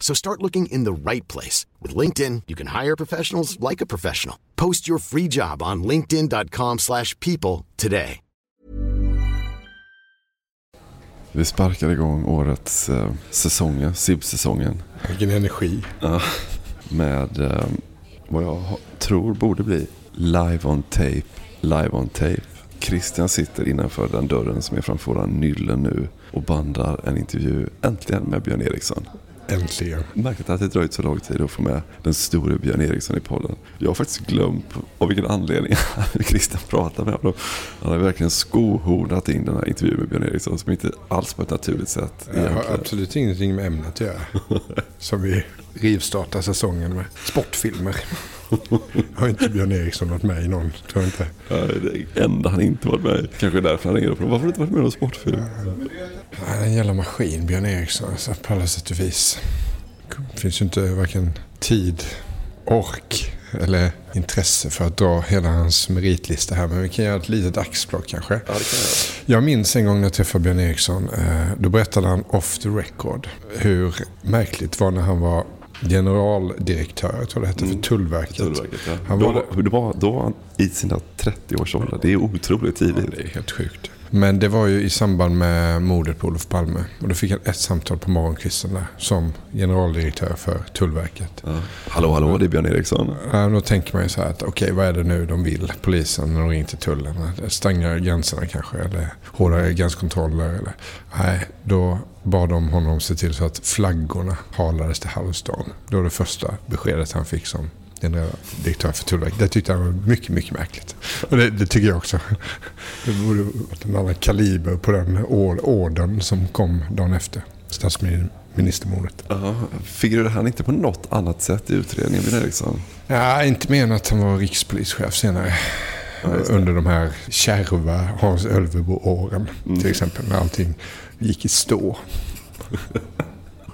So start looking in the right place. With LinkedIn, you can hire professionals like a professional. Post your free job on linkedin.com slash people today. Vi sparkar igång årets eh, säsonger, SIB-säsongen. Vilken energi. Ja, med eh, vad jag tror borde bli live on tape, live on tape. Christian sitter innanför den dörren som är framför våran nylle nu och bandar en intervju äntligen med Björn Eriksson. Äntligen. Märkligt att det dröjt så lång tid att få med den store Björn Eriksson i podden. Jag har faktiskt glömt av vilken anledning Christian pratar med honom. Han har verkligen skohornat in den här intervjun med Björn Eriksson som inte alls på ett naturligt sätt Jag har absolut ingenting med ämnet att göra. Som vi rivstartar säsongen med. Sportfilmer. Har inte Björn Eriksson varit med i någon? Tror jag inte. Det enda han inte varit med i. Kanske därför han ringer upp. Varför har du inte varit med i någon sportfilm? Är en jävla maskin, Björn Eriksson. Alltså, på alla sätt och vis. Det finns ju inte varken tid, ork eller intresse för att dra hela hans meritlista här. Men vi kan göra ett litet axplock kanske. Ja, det kan jag. Jag minns en gång när jag träffade Björn Eriksson. eh, Då berättade han off the record hur märkligt det var när han var generaldirektör, jag tror det hette, för Tullverket. Tullverket, ja. Han var, då, var, då var han i sina 30-årsåldrar. Det är otroligt tidigt. det är helt sjukt. Men det var ju i samband med mordet på Olof Palme. Och då fick han ett samtal på morgonkvisten där, som generaldirektör för Tullverket. Ja. Hallå, hallå, det är Björn Eriksson. Ja, då tänker man ju så här att okej, vad är det nu de vill, polisen, när de ringer till tullen? Stänga gränserna kanske, eller hårdare gränskontroller. Eller. Nej, då bad de honom se till så att flaggorna halades till halvstan. Det var det första beskedet han fick som generaldirektör för Tullverket. Det tyckte han var mycket, mycket märkligt. Och det, det tycker jag också. Det borde varit en annan kaliber på den or- orden som kom dagen efter statsministermordet. Ja, figurerade han inte på något annat sätt i utredningen, Björn Eriksson? Ja, inte mer än att han var rikspolischef senare. Ja, under de här kärva Hans Ölvebo-åren. Mm. Till exempel när allting gick i stå.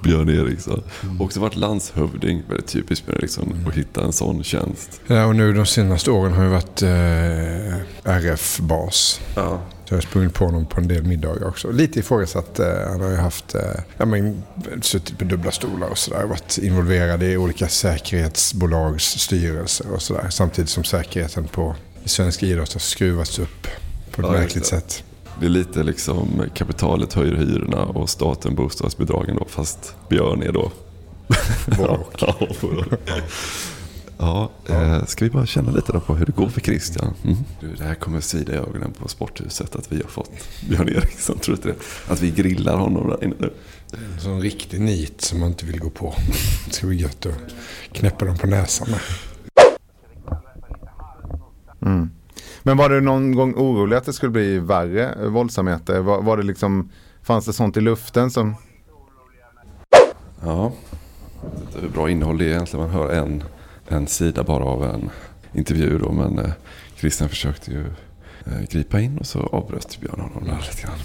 Björn Eriksson. Också varit landshövding. Väldigt typiskt Björn Eriksson att hitta en sån tjänst. Ja, och nu de senaste åren har jag varit eh, RF-bas. Ja. Så jag har sprungit på honom på en del middagar också. Lite ifrågasatt. Eh, han har ju haft, eh, ja, men, suttit på dubbla stolar och sådär. Varit involverad i olika säkerhetsbolags styrelser och sådär. Samtidigt som säkerheten på svensk idrott har skruvats upp på ett Ja, märkligt sätt. Det är lite liksom kapitalet höjer hyrorna och staten bostadsbidragen då. Fast Björn är då... Både och. ja, både och. Ja, eh, ska vi bara känna lite då på hur det går för Christian? Mm. Du, det här kommer svida i ögonen på sporthuset att vi har fått Björn Eriksson, tror du inte det? Att vi grillar honom där inne nu. En sån riktig nit som man inte vill gå på. Det ska bli gött att knäppa dem på näsan med. Men var du någon gång orolig att det skulle bli värre våldsamheter? Var, var det liksom, fanns det sånt i luften som... Ja, vet inte hur bra innehåll det är egentligen. Man hör en, en sida bara av en intervju då. Men eh, Christian försökte ju eh, gripa in och så avbröt Björn honom där lite grann.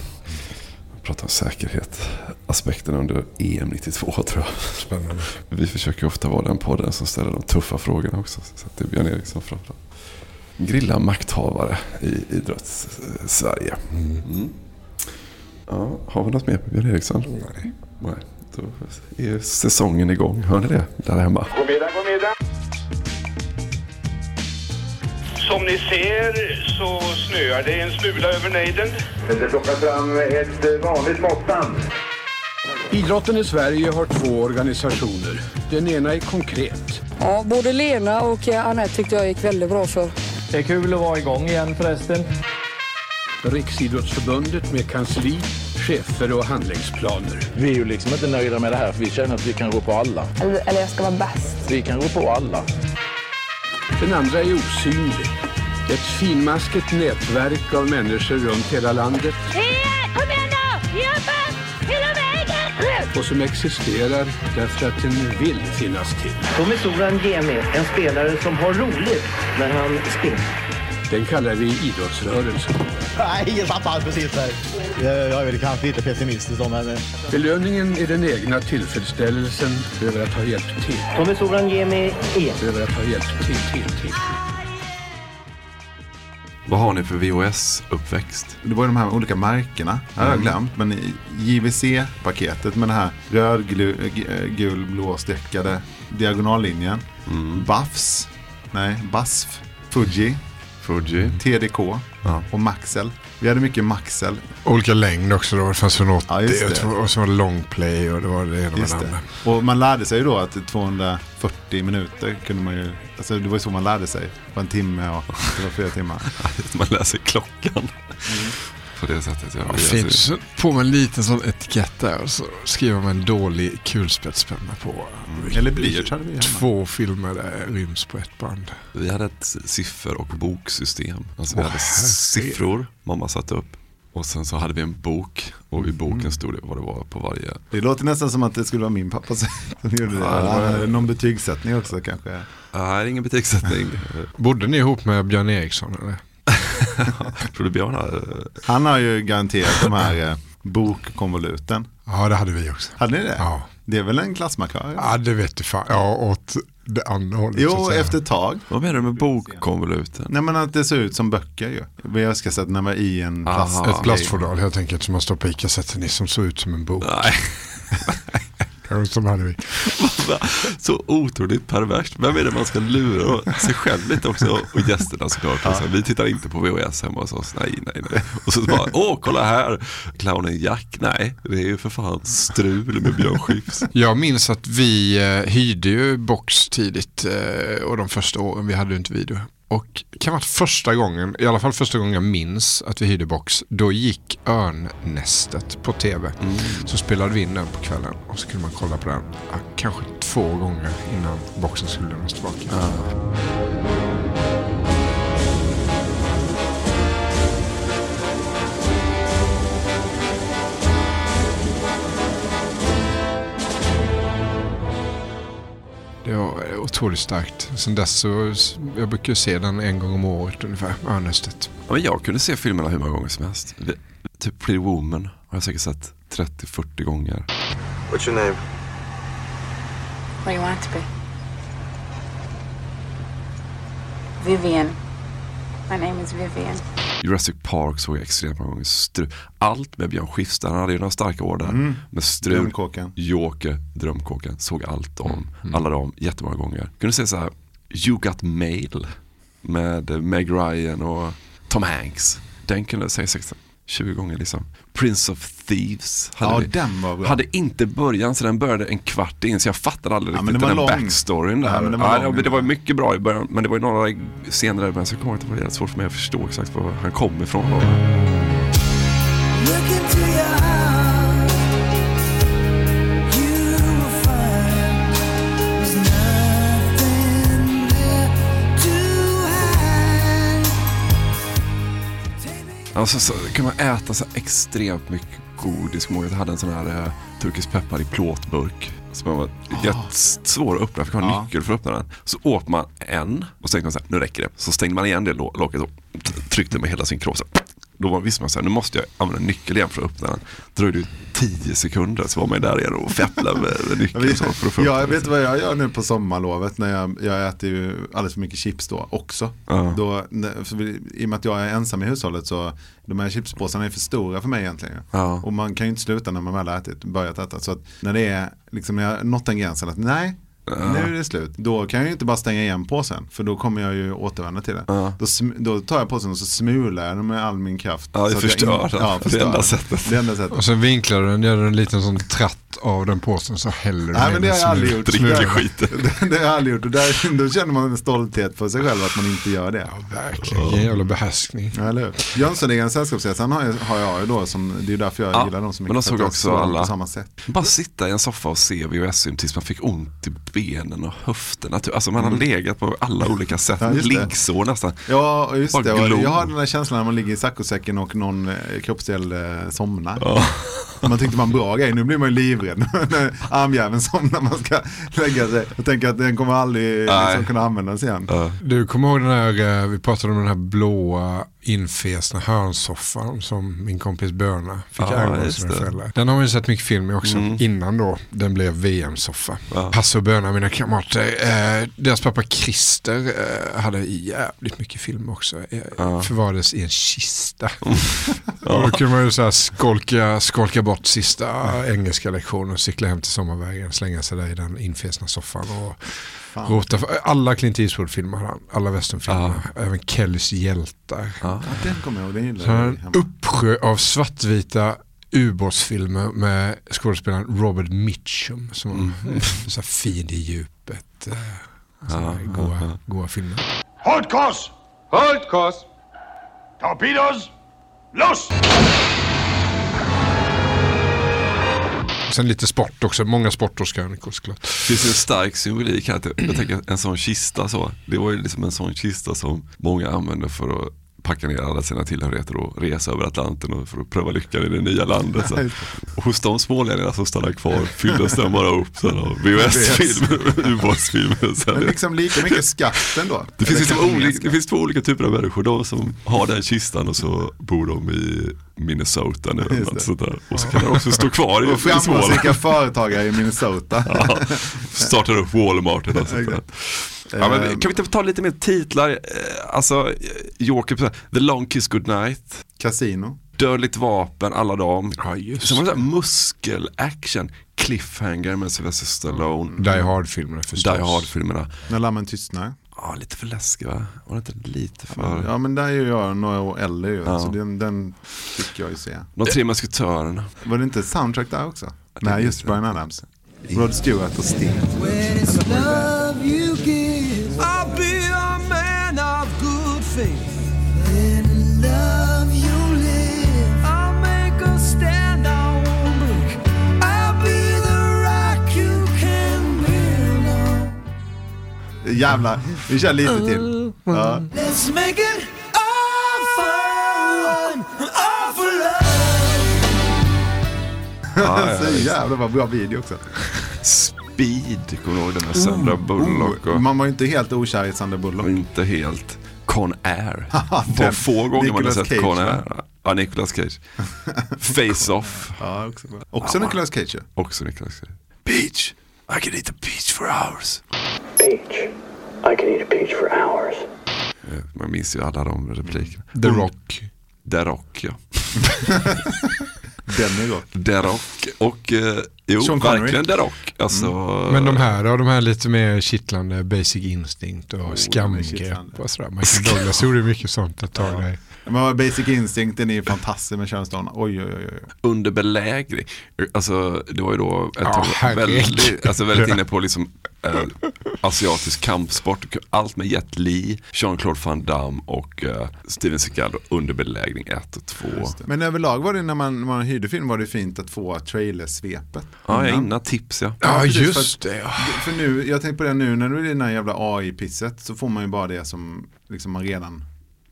Prata om säkerhet. Aspekten under EM 92 tror jag. Spännande. Vi försöker ofta vara den podden som ställer de tuffa frågorna också. Så det är Björn Eriksson framförallt. Grilla makthavare i idrotts-Sverige. Mm. Ja, har vi något mer på Björn Eriksson? Nej. Nej. Då är säsongen igång. Hör ni det där hemma? God middag, god middag. Som ni ser så snöar det en smula över nejden. Det plockar fram ett vanligt måttband. Idrotten i Sverige har två organisationer. Den ena är konkret. Ja, både Lena och Anette tyckte jag gick väldigt bra för. Det är kul att vara igång igen förresten. Riksidrottsförbundet med kansli, chefer och handlingsplaner. Vi är ju liksom inte nöjda med det här för vi känner att vi kan gå på alla. Eller, eller jag ska vara bäst. Vi kan gå på alla. Den andra är osynlig. Ett finmaskigt nätverk av människor runt hela landet. Kom Och som existerar därför att den vill finnas till. Tommy Soran Gemi, en spelare som har roligt när han spelar. Den kallar vi idrottsrörelsen. Nej, ingen tappar precis där. Jag är väl kanske lite pessimistisk då, men... Belöningen är den egna tillfredsställelsen över att ha hjälpt till. Tommy Soran Gemi E. Över att ha hjälpt till, till, till. Vad har ni för VHS-uppväxt? Det var ju de här olika märkena. Det har jag Mm. glömt. Men JVC-paketet med den här röd, glu- g- eh, gul, blå streckade diagonallinjen. Mm. Buffs. Nej, BASF. Fuji. Fuji. TDK. Och Maxell. Vi hade mycket Maxell. Olika längd också då. Det fanns från 80 Ja, det. och så var det long play och det var det ena med Just det det. andra. Och man lärde sig ju då att 240 minuter kunde man ju, alltså det var ju så man lärde sig. På en timme och det var flera timmar. Man läser klockan. På det sättet. Ja. Fint. På med en liten sån etikett där och så skriver man en dålig kulspetspenna på. Mm. Eller blyerts hade vi hemma. Två filmer där ryms på ett band. Vi hade ett siffer och boksystem. Alltså vi Åh, hade siffror mamma satte upp. Och sen så hade vi en bok. Och i boken stod det vad det var på varje. Det låter nästan som att det skulle vara min pappa som gjorde det. Ja, det Någon betygssättning också kanske. Nej, ingen betygssättning. Bodde ni ihop med Björn Eriksson eller? Tror du Björn hade... Han har ju garanterat de här eh, bokkonvoluten. Ja, det hade vi också. Hade ni det? Ja. Det är väl en klassmarkör? Ja, det vet du fan. Ja, åt det andra hållet. Jo, att efter ett tag. Vad menar du med bokkonvoluten? Nej men att det ser ut som böcker ju. Vi har ska sätta när man är i en Aha. plast. Ett plastfodral helt enkelt som man stoppar i kassetten i som såg ut som en bok. Nej, Ja, Som hade vi. så otroligt perverst. Vem är det man ska lura? Sig själv lite också och gästerna såklart. Så, vi tittar inte på VHS hemma hos oss. Nej, nej, nej. Och så bara, åh, kolla här. Clownen Jack. Nej, det är ju för fan strul med Björn Skifs. Jag minns att vi eh, hyrde ju box tidigt eh, och de första åren vi hade inte video. Och kan vara första gången, i alla fall första gången jag minns att vi hyrde box, då gick Örnnästet på tv. Så spelade vi in den på kvällen och så kunde man kolla på den kanske två gånger innan boxen skulle lämnas tillbaka. Det var otroligt starkt. Sen dess så, jag brukar se den en gång om året ungefär, Örnnästet. Ja, men jag kunde se filmerna hur många gånger som helst. Vi- Typ Pretty Woman har jag säkert sett 30-40 gånger. What's your name? What do you want it to be? Vivian. My name is Vivian. Jurassic Park såg jag extremt många gånger. Stru- Allt med Björn Skifs, där, han hade ju några starka år där. Med Strul, Drömkåken. Joker, Drömkåken. Såg allt om, alla dem jättemånga gånger. Kunde säga så här, You Got Mail med Meg Ryan och Tom Hanks. Den kunde jag säga 16, 20 gånger liksom. Prince of Thieves hade Ja, vi. den var bra. Hade inte början så den började en kvart in så jag fattade aldrig Ja, men riktigt den den var här lång. backstoryn där. Ja, men den var Ja, det var mycket bra i början men det var ju några scener där men så kommer det var jävligt svårt för mig att förstå exakt var han kom ifrån. Då. Alltså, så kan man äta så extremt mycket godis. Jag hade en sån här eh, turkisk peppar i plåtburk. Som var jättesvår att öppna, jag fick ha Ja. nyckel för att öppna den. Så åt man en och så tänkte man så här, nu räcker det. Så stängde man igen det locket och tryckte med hela sin kropp. så här, då visste man så här, nu måste jag använda nyckel igen för att öppna den. Dröjde ju tio sekunder så var man där igen och fepplade med, nyckeln. Så för att få Ja, jag vet vad jag gör nu på sommarlovet när jag, jag äter ju alldeles för mycket chips då också. Ja. Då, I och med att jag är ensam i hushållet så de här chipspåsarna är för stora för mig egentligen. Ja. Och man kan ju inte sluta när man väl har ätit, börjat äta. Så att när det är, liksom när jag nått den gränsen att nej, nu är det slut. Då kan jag ju inte bara stänga igen påsen. För då kommer jag ju återvända till det. Ja. Då, då tar jag påsen och så smular jag den med all min kraft. Ja, det jag förstör in- den. Ja, Det förstör enda den. sättet. Det enda sättet. Och sen vinklar du den, gör du en liten sån tratt av den påsen så häller du Nej men det har jag aldrig gjort. Dricker Det- skiten. Det, det har jag aldrig gjort. Och där, då känner man en stolthet för sig själv att man inte gör det. Verkligen, vilken jävla behärskning. Ja, eller hur? Jönssonligan Sällskapsresan har, jag- har jag ju då som, det är ju därför jag Ja, gillar dem så mycket. men de såg också alla- På samma sätt. Bara sitta i en soffa och se VHS-film tills man fick ont i benen och höfterna. Typ. Alltså man har legat på alla olika sätt. Mm. Ja, just det. Liggsår nästan. Ja, just Bara det. Glor. jag har den där känslan när man ligger i saccosäcken och någon eh, kroppsdel eh, somnar. Ja. Man tyckte en bra grej, nu blir man ju livrädd när armjäveln somnar man ska lägga sig. Och tänker att den kommer aldrig liksom, kunna användas igen. Du kommer ihåg den här, eh, vi pratade om den här blåa infesna hörnsoffan som min kompis Börna fick Ja, ärva sina det. föräldrar. Den har vi sett mycket film i också, Mm. innan då den blev VM-soffa. Ja. Hasse och Börna, mina kamrater, eh, deras pappa Christer eh, hade jävligt mycket film också. Eh, Ja. Förvarades i en kista. Och då kunde man ju så här skolka, skolka bort sista engelska lektionen och cykla hem till sommarvägen, slänga sig där i den infesna soffan och rota. för- Alla Clint Eastwood-filmer hade han, alla westernfilmer, även Kellys hjältar. Ja. Ja, den kommer jag ihåg, den gillar Så jag en uppsjö av svartvita ubåtsfilmer med skådespelaren Robert Mitchum som var så fin i djupet. eh, här Ja, goa, ja, goa filmer. Halt kurs! Halt kurs! Torpedos! Los! Sen lite sport också, många sportårskrönikor såklart. Det finns en stark symbolik här. att Jag tänker en sån kista så. Det var ju liksom en sån kista som många använde för att packa ner alla sina tillhörigheter och resa över Atlanten och för att pröva lyckan i det nya landet. Så. Och hos de smålänningarna som stannade kvar fylldes den bara upp sen av VHS-filmer, ubåtsfilmer. Men liksom lika mycket skatt ändå. Det finns, liksom olika, det finns två olika typer av människor. De som har den kistan och så bor de i Minnesota nu. eller något sånt där. Och så kan de också stå kvar i, Och i Småland. framgångsrika företagare i Minnesota. Ja, startar upp Walmart eller något sånt där. Ja, men Ehm. kan vi inte ta lite mer titlar? Eh, Alltså, eh, Joker, The Long Kiss Goodnight, Casino. Dödligt vapen, alla dem. Ja, just Sen var det så här muskelaction, Cliffhanger med Sylvester Stallone. Die Hard-filmerna förstås. Die Hard-filmerna. När lammen tystnar. Ja, lite för läskig va? Var det inte lite för... Ja men där är ju jag några år äldre ju. Ja. Så den, den fick jag ju se. De tre musketörerna. Var det inte soundtrack där också? Nej just Brian Adams. Rod Stewart och Sting. On. Jävlar, vi kör lite till. Ja. Love. Ja, ja, Så vad bra video också. Speed, kommer du ihåg den med Sandra Bullock? Och, Man var ju inte helt okär i Sandra Bullock. inte helt Con Air. Var få gånger man har Nicolas sett Cage, Con va? Air. Ja, Nicolas Cage. Face Off. Ja, också bra. Också Nicolas Cage. Också Nicolas Cage. Peach, I can eat a peach for hours. Peach. I can eat a peach for hours. Eh, Man minns ju alla de replikerna. The Rock. The Rock, ja. Den är rock. The Rock. Och eh, jo, Sean Connery. verkligen The Rock. Alltså, Men de här då, de här lite mer kittlande Basic Instinct och är skamgrepp och sådär. Michael Douglas gjorde mycket sånt ett tag där. Men Basic Instinct, den är ju fantastisk med Stone. Oj, oj, oj. oj. under belägring. Alltså det var ju då ett Ja, tag herregud. väldigt, alltså väldigt inne på liksom eh, asiatisk kampsport. Allt med Jet Li, Jean-Claude Van Damme och eh, Steven Seagal under belägring 1 och 2. Men överlag var det när man, när man hyrde film var det fint att få trailersvepet. Ja, innan. innan tips ja. Ja, precis, just det. Ja. För nu, jag tänkte på det nu när du är i den här jävla AI-pisset så får man ju bara det som liksom man redan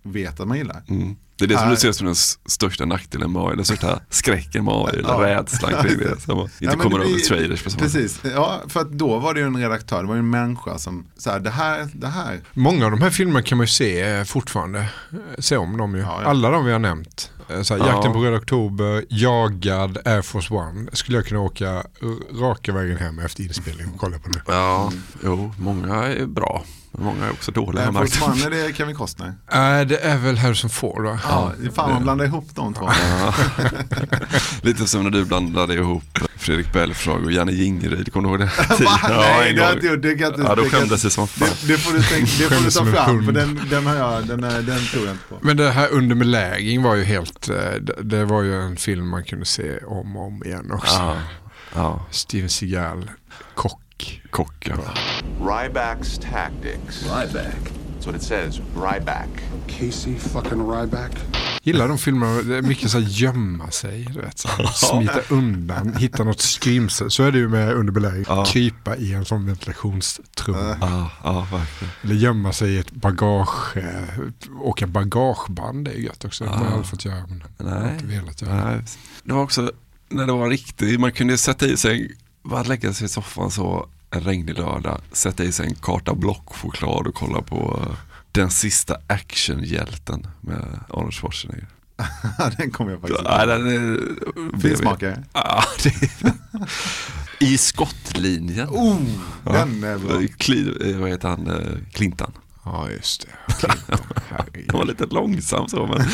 vet att man gillar. Mm. Det är det som du ser som den största nackdelen med AI, den största skräcken med AI, eller Ja. rädslan kring det. Så man inte Ja, kommer över trailers på. Precis, ja för att då var det ju en redaktör, det var ju en människa som, så här, det här, det här. Många av de här filmerna kan man ju se eh, fortfarande. Eh, Se om dem ju. Ja, ja. Alla de vi har nämnt Så här, Ja. Jakten på Röda Oktober, Jagad, Air Force One. Skulle jag kunna åka raka vägen hem efter inspelningen och kolla på nu. Ja, jo, många är bra. Många är också dåliga. Air. Force One, är det Kevin Costner? Nej, det är väl Harrison Ford va? Ja, fan man blandar ihop de två. Ja. Lite som när du blandade ihop Fredrik Belfrage och Janne Jingeryd, kommer du ihåg det? Va? Nej, det har jag inte gjort. Det kan jag inte- Ja, då det skämdes jag som fan. Det, det får du, tänka, det får du ta fram, för den, den har jag, den, den tror jag inte på. Men det här Under belägring var ju helt, eh, det- det var ju en film man kunde se om och om igen också. Ja. Ja. Steven Seagal, kock. Kock, ja. Ryback's tactics. Ryback. What it says. Ryback. Casey fucking Ryback. Gillar de filmerna, det är mycket så här gömma sig, du vet, så här, smita undan, hitta något skrymsel. Så är det ju med under belägring, krypa i en sån ventilationstrumma. Ja, ja, verkligen. Eller gömma sig i ett bagage, åka bagageband det är ju gött också. Det har man Ja. aldrig fått göra. Men jag Nej. inte velat göra. Nej. Det var också när det var riktigt, man kunde sätta i sig, bara lägga sig i soffan så en regnig lördag, sätta i sig en karta blockchoklad och kolla på eh, den sista actionhjälten med Arnold Schwarzenegger. den kommer jag faktiskt Ja, den är, Finsmakare. Ja, det är, I skottlinjen. Oh, den är bra. Kli, vad heter han? eh, Clintan. Ja, just det. Han var lite långsam så, men,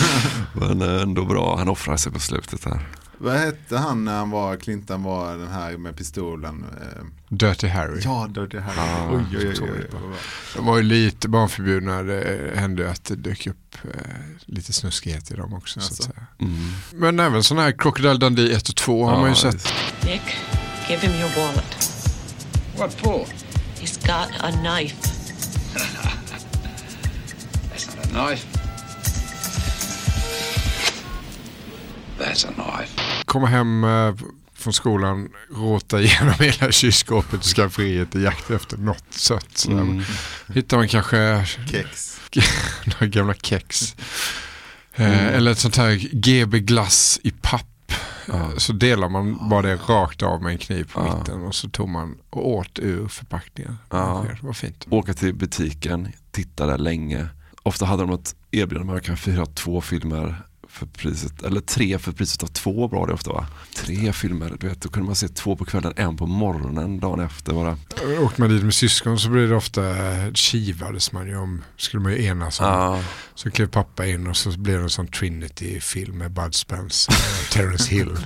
men eh, ändå bra. Han offrar sig på slutet här. Vad hette han när han var, Clinton var den här med pistolen? Eh, Dirty Harry. Ja, Dirty Harry. Ja, oj, oj, oj, oj. De var ju lite barnförbjudna. Det hände att det dök upp eh, lite snuskighet i dem också. Så att säga. Mm. Men även sådana här Crocodile Dundee 1 och 2 har man ju sett. Nick, give him your wallet. What for? He's got a knife. That's not a knife. That's a knife. Komma hem eh, från skolan, råta igenom hela kylskåpet och skafferiet i jakt efter något sött. Mm. Hittar man kanske Kex. några gamla kex. Eh, Mm. Eller ett sånt här GB glass i papp. Ja. Så delar man bara det rakt av med en kniv på Ja. mitten och så tog man och åt ur förpackningen. Ja. Det var fint. Åka till butiken, titta där länge. Ofta hade de ett erbjudande, man kan fyra två filmer för priset, eller tre för priset av två bra det ofta va? Tre filmer, du vet, då kunde man se två på kvällen, en på morgonen dagen efter bara. Åkte man dit med syskon så blev det ofta kivades man ju om, skulle man ju enas om. Ja. Så klev pappa in och så blev det en sån Trinity-film med Bud Spence, och Terence Hill.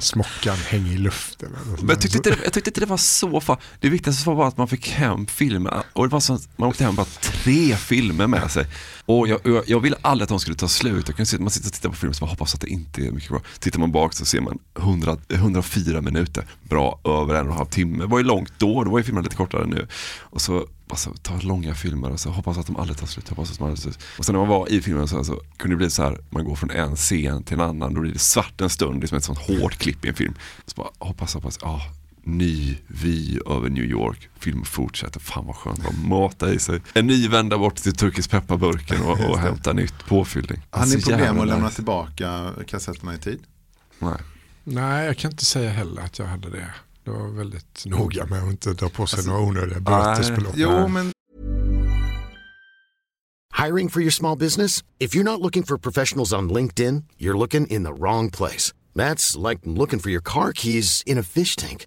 Smockan hänger i luften. Men jag tyckte, inte, jag tyckte inte det var så fan. Det viktigaste var bara att man fick hem filmer. Och det var så man åkte hem bara tre filmer med sig. Och jag, jag, jag ville aldrig att de skulle ta slut. Jag kan se att man sitter och tittar på film så man hoppas att det inte är mycket bra. Tittar man bak så ser man 100, 104 minuter. Bra, över en och en halv timme. Det var ju långt då, då var ju filmerna lite kortare nu. Och så alltså, ta långa filmer och så hoppas att de aldrig tar slut. Hoppas att de aldrig tar slut. Och sen när man var i filmen så, så kunde det bli så här, man går från en scen till en annan, då blir det svart en stund, det är som ett sånt hårt klipp i en film. Så bara hoppas, hoppas, ja, ny vy över New York, film fortsätter, fan vad skönt, bara mata i sig. En ny vända bort till turkisk pepparburken och, och hämta nytt påfyllning. Har ni problem att lämna tillbaka kassetterna i tid? Nej. Nej, jag kan inte säga heller att jag hade det. Det var väldigt noga med att inte dra på sig några onödiga bötesbelopp. Jo, men Hiring for your small business? If you're not looking for professionals on LinkedIn, you're looking in the wrong place. That's like looking for your car keys in a fish tank.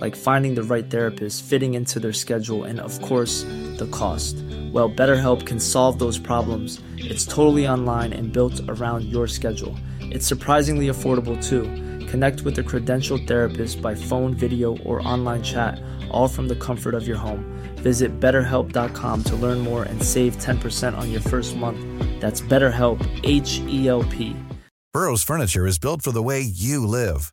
like finding the right therapist, fitting into their schedule, and of course, the cost. Well, BetterHelp can solve those problems. It's totally online and built around your schedule. It's surprisingly affordable too. Connect with a credentialed therapist by phone, video, or online chat, all from the comfort of your home. Visit betterhelp.com to learn more and save 10% on your first month. That's BetterHelp, H E L P. Burrow's furniture is built for the way you live.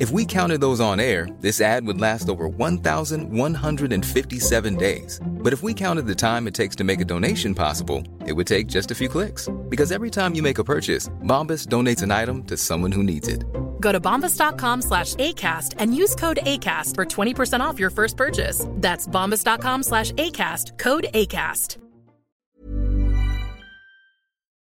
If we counted those on air, this ad would last over 1,157 days. But if we counted the time it takes to make a donation possible, it would take just a few clicks. Because every time you make a purchase, Bombas donates an item to someone who needs it. Go to bombas.com slash ACAST and use code ACAST for 20% off your first purchase. That's bombas.com slash ACAST, code ACAST.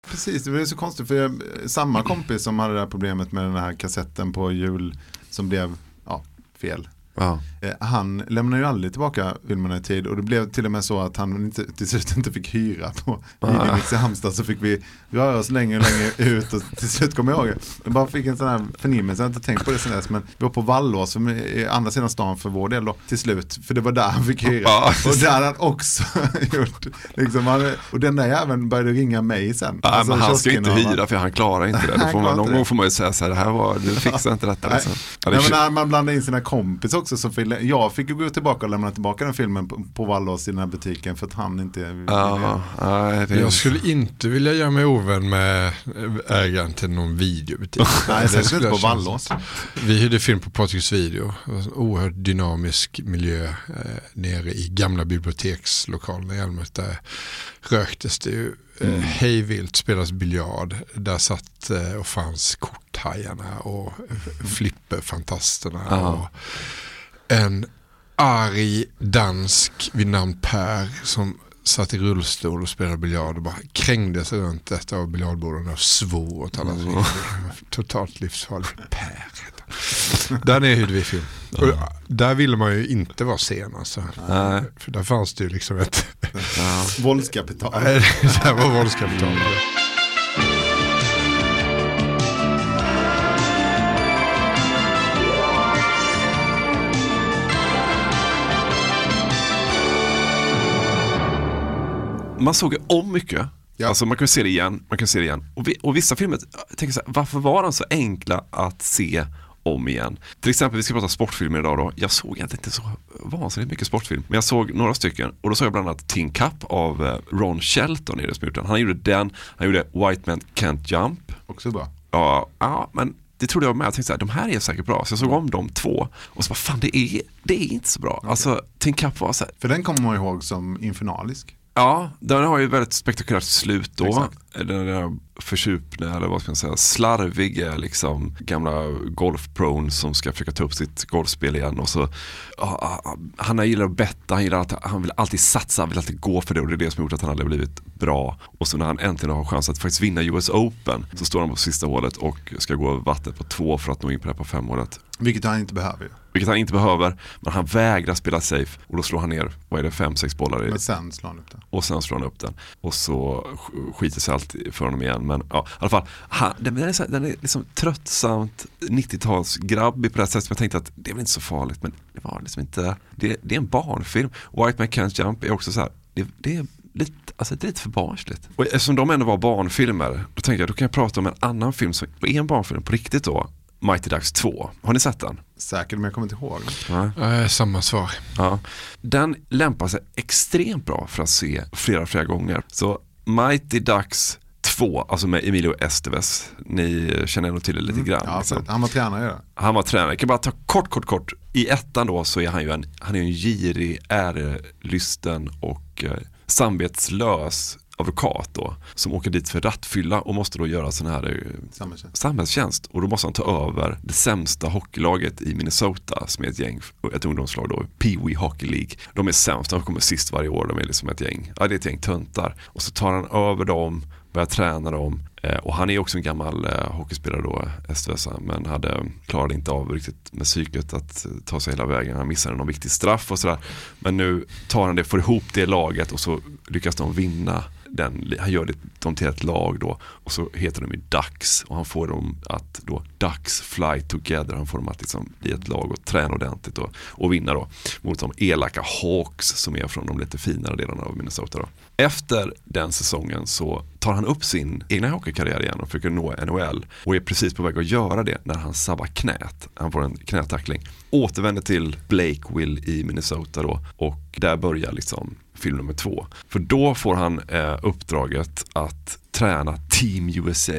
Precis, det var så konstigt för jag, samma kompis som hade det här problemet med den här kassetten på jul som blev ja, fel. Ja. Eh, Han lämnade ju aldrig tillbaka filmerna i tid och det blev till och med så att han inte, till slut inte fick hyra på Videomix i Halmstad så fick vi röra oss längre och längre ut och till slut kommer jag ihåg Jag bara fick en sån här förnimmelse, jag har inte tänkt på det sen dess men vi var på Vallås som är andra sidan stan för vår del då till slut för det var där han fick hyra och där han också gjort liksom, han, och den där jäveln började ringa mig sen Ja, Alltså, men han ska inte hyra för han klarar inte det. Då får man, någon gång får man ju säga så här, det här var, du fixar inte detta. Liksom. Ja, det Nej, men när man blandar in sina kompis också så fick, jag fick ju gå tillbaka och lämna tillbaka den filmen på, på Vallås i den här butiken för att han inte Ja, är- Jag skulle inte vilja göra mig ovän med ägaren till någon videobutik. Nej, Det särskilt skulle inte på som- Vi hyrde film på Patriks video. Oerhört dynamisk miljö eh, nere i gamla bibliotekslokalen i Älmhult. Där röktes det ju eh, Mm. hejvilt, spelades biljard. Där satt eh, och fanns korthajarna och eh, flipperfantasterna. Ja. Och en arg dansk vid namn Per som satt i rullstol och spelade biljard och bara krängdes runt ett av biljardborden och svor åt alla. Mm. Totalt livsfarlig. Per. Där nere hyrde vi film. Och där ville man ju inte vara sen alltså. Nej. För där fanns det ju liksom ett... Våldskapital. Nej, där var våldskapital. Man såg ju om mycket. Alltså man kan se det igen, man kan se det igen. Och, vi, och vissa filmer, jag tänker så här, varför var de så enkla att se om igen? Till exempel, vi ska prata sportfilmer idag då. Jag såg egentligen inte så vansinnigt mycket sportfilm, men jag såg några stycken. Och då såg jag bland annat Tin Cup av eh, Ron Shelton gjort den. Han gjorde den, han gjorde White Man Can't Jump. Också bra. Ja, ja men det trodde jag med. Jag tänkte så här, de här är säkert bra. Så jag såg om de två. Och så bara, fan det är, det är inte så bra. Alltså, Tin Cup var så här, För den kommer man ihåg som infernalisk. Ja, den har ju väldigt spektakulärt slut då. Exakt. Den där försupna, eller vad ska man säga, slarviga liksom gamla golfpron som ska försöka ta upp sitt golfspel igen. Och så, ja, ja, han gillar att betta, han, gillar att, han vill alltid satsa, han vill alltid gå för det och det är det som har gjort att han aldrig blivit bra. Och så när han äntligen har chans att faktiskt vinna US Open så står han på sista hålet och ska gå över vattnet på två för att nå in på det här på fem hålet. Vilket han inte behöver. Vilket han inte behöver, men han vägrar spela safe och då slår han ner, vad är det, fem, sex bollar i Men sen slår han upp den. och sen slår han upp den. Och så sk- skiter sig allt för honom igen. Men ja, i alla fall, han, den, är, så, den är liksom tröttsamt 90-talsgrabbig på det sättet. som Jag tänkte att det är väl inte så farligt. Men det var liksom inte, det, det är en barnfilm. White Man Can't Jump är också så här, det, det är lite, alltså det är lite för barnsligt. Och eftersom de ändå var barnfilmer, då tänker jag, då kan jag prata om en annan film som är en barnfilm på riktigt då. Mighty Ducks 2. Har ni sett den? Säkert, men jag kommer inte ihåg. Nej. Eh, samma svar. Ja. Den lämpar sig extremt bra för att se flera, flera gånger. Så Mighty Ducks 2, alltså med Emilio Estevez, ni känner nog till det lite grann. Ja, liksom. han var tränare det. Han var tränare, jag kan bara ta kort, kort, kort. I ettan då så är han ju en, han är en girig, ärelysten och eh, samvetslös advokat då, som åker dit för rattfylla och måste då göra sån här eh, Samhällstjänst. samhällstjänst. Och då måste han ta över det sämsta hockeylaget i Minnesota som är ett gäng, ett ungdomslag då, Pee Wee Hockey League. De är sämst, de kommer sist varje år, de är liksom ett gäng, ja det är ett gäng töntar. Och så tar han över dem, började träna dem eh, och han är också en gammal eh, hockeyspelare då, Estvesa, men hade, klarade inte av riktigt med psyket att ta sig hela vägen. Han missade någon viktig straff och sådär. Men nu tar han det, får ihop det laget och så lyckas de vinna den, han gör det, dem till ett lag då och så heter de ju Ducks och han får dem att då Ducks fly together, han får dem att liksom bli ett lag och träna ordentligt och, och vinna då mot de elaka Hawks som är från de lite finare delarna av Minnesota då. Efter den säsongen så tar han upp sin egna hockeykarriär igen och försöker nå NHL och är precis på väg att göra det när han sabbar knät. Han får en knätackling. Återvänder till Blakeville i Minnesota då och där börjar liksom film nummer två. För då får han eh, uppdraget att träna Team USA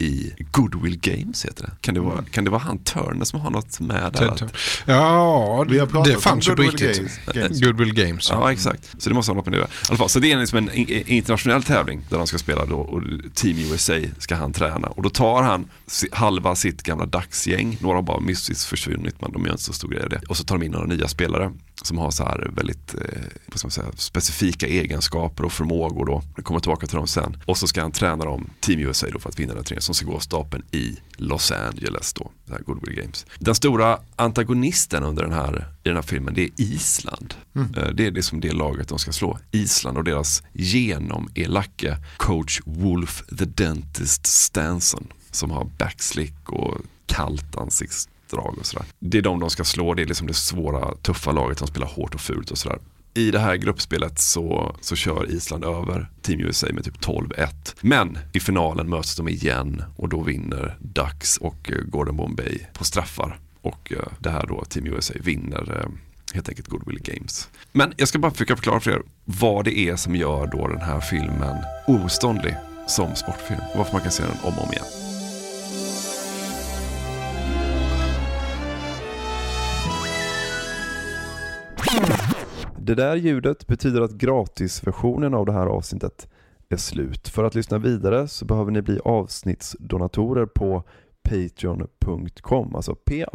i Goodwill Games heter det. Kan det vara, kan det vara han Turner som har något med där? Att, Ja, Vi har pratat det om fanns ju på Goodwill riktigt. Games. Goodwill Games. Ja exakt, så det måste ha något med det fall, så det är liksom en internationell tävling där de ska spela då och Team USA ska han träna. Och då tar han halva sitt gamla dagsgäng, några har bara missis försvunnit men de gör inte så stor grej av det. Och så tar de in några nya spelare som har så här väldigt eh, ska man säga, specifika egenskaper och förmågor då. Jag kommer tillbaka till dem sen. Och så ska han träna dem, Team USA då för att vinna den turneringen som ska gå av stapeln i Los Angeles då, det här Goodwill Games. Den stora antagonisten under den här, i den här filmen det är Island. Mm. Eh, Det är liksom det laget de ska slå. Island och deras genomelake coach Wolf the Dentist Stanson som har backslick och kallt ansiktsdrag och sådär. Det är de de ska slå, det är liksom det svåra, tuffa laget som spelar hårt och fult och sådär. I det här gruppspelet så, så kör Island över Team USA med typ 12-1. Men i finalen möts de igen och då vinner Ducks och eh, Gordon Bombay på straffar. Och eh, det här då, Team USA vinner eh, helt enkelt Goodwill Games. Men jag ska bara försöka förklara för er vad det är som gör då den här filmen oståndlig som sportfilm. Varför man kan se den om och om igen. Det där ljudet betyder att gratisversionen av det här avsnittet är slut. För att lyssna vidare så behöver ni bli avsnittsdonatorer på patreon.com, alltså p-a-t-r-e-o-n.com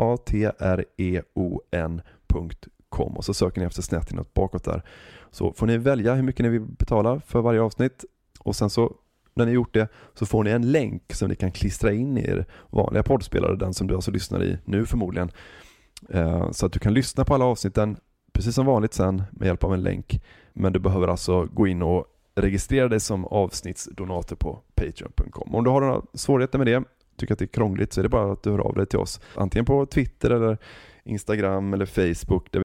och så söker ni efter snett inåt bakåt där. Så får ni välja hur mycket ni vill betala för varje avsnitt och sen så när ni gjort det så får ni en länk som ni kan klistra in i er vanliga poddspelare, den som du alltså lyssnar i nu förmodligen. Eh, så att du kan lyssna på alla avsnitten precis som vanligt sen med hjälp av en länk. Men du behöver alltså gå in och registrera dig som avsnittsdonator på Patreon.com. Om du har några svårigheter med det, tycker att det är krångligt, så är det bara att du hör av dig till oss. Antingen på Twitter eller Instagram eller Facebook. Där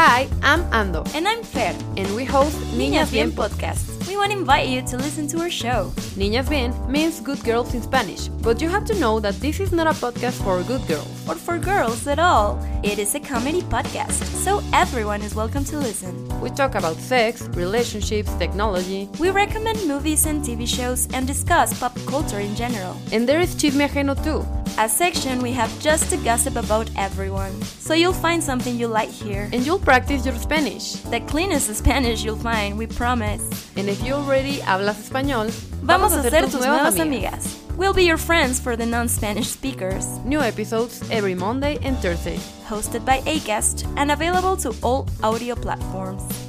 Hi, I'm Ando. And I'm Fer. And we host Niñas Bien podcast. We want to invite you to listen to our show. Niñas Bien means good girls in Spanish, but you have to know that this is not a podcast for good girls. Or for girls at all. It is a comedy podcast, so everyone is welcome to listen. We talk about sex, relationships, technology. We recommend movies and TV shows and discuss pop culture in general. And there is Chisme Ajeno too. A section we have just to gossip about everyone. So you'll find something you like here. And you'll practice your Spanish. The cleanest Spanish you'll find, we promise. And if you already hablas español, Vamos a ser tus nuevas amigas. We'll be your friends for the non-Spanish speakers. New episodes every Monday and Thursday. Hosted by Acast and available to all audio platforms.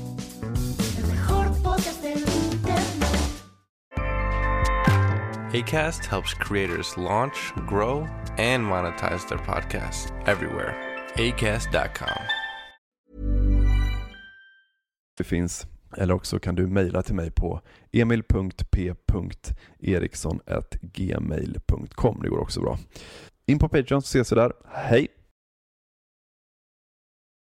ACAST helps creators launch, grow, and monetize their podcasts everywhere. ACAST.com. det finns Eller också kan du mejla till mig på emil.p.eriksson.gmail.com. Det går också bra. In på Patreon så ses vi där. Hej!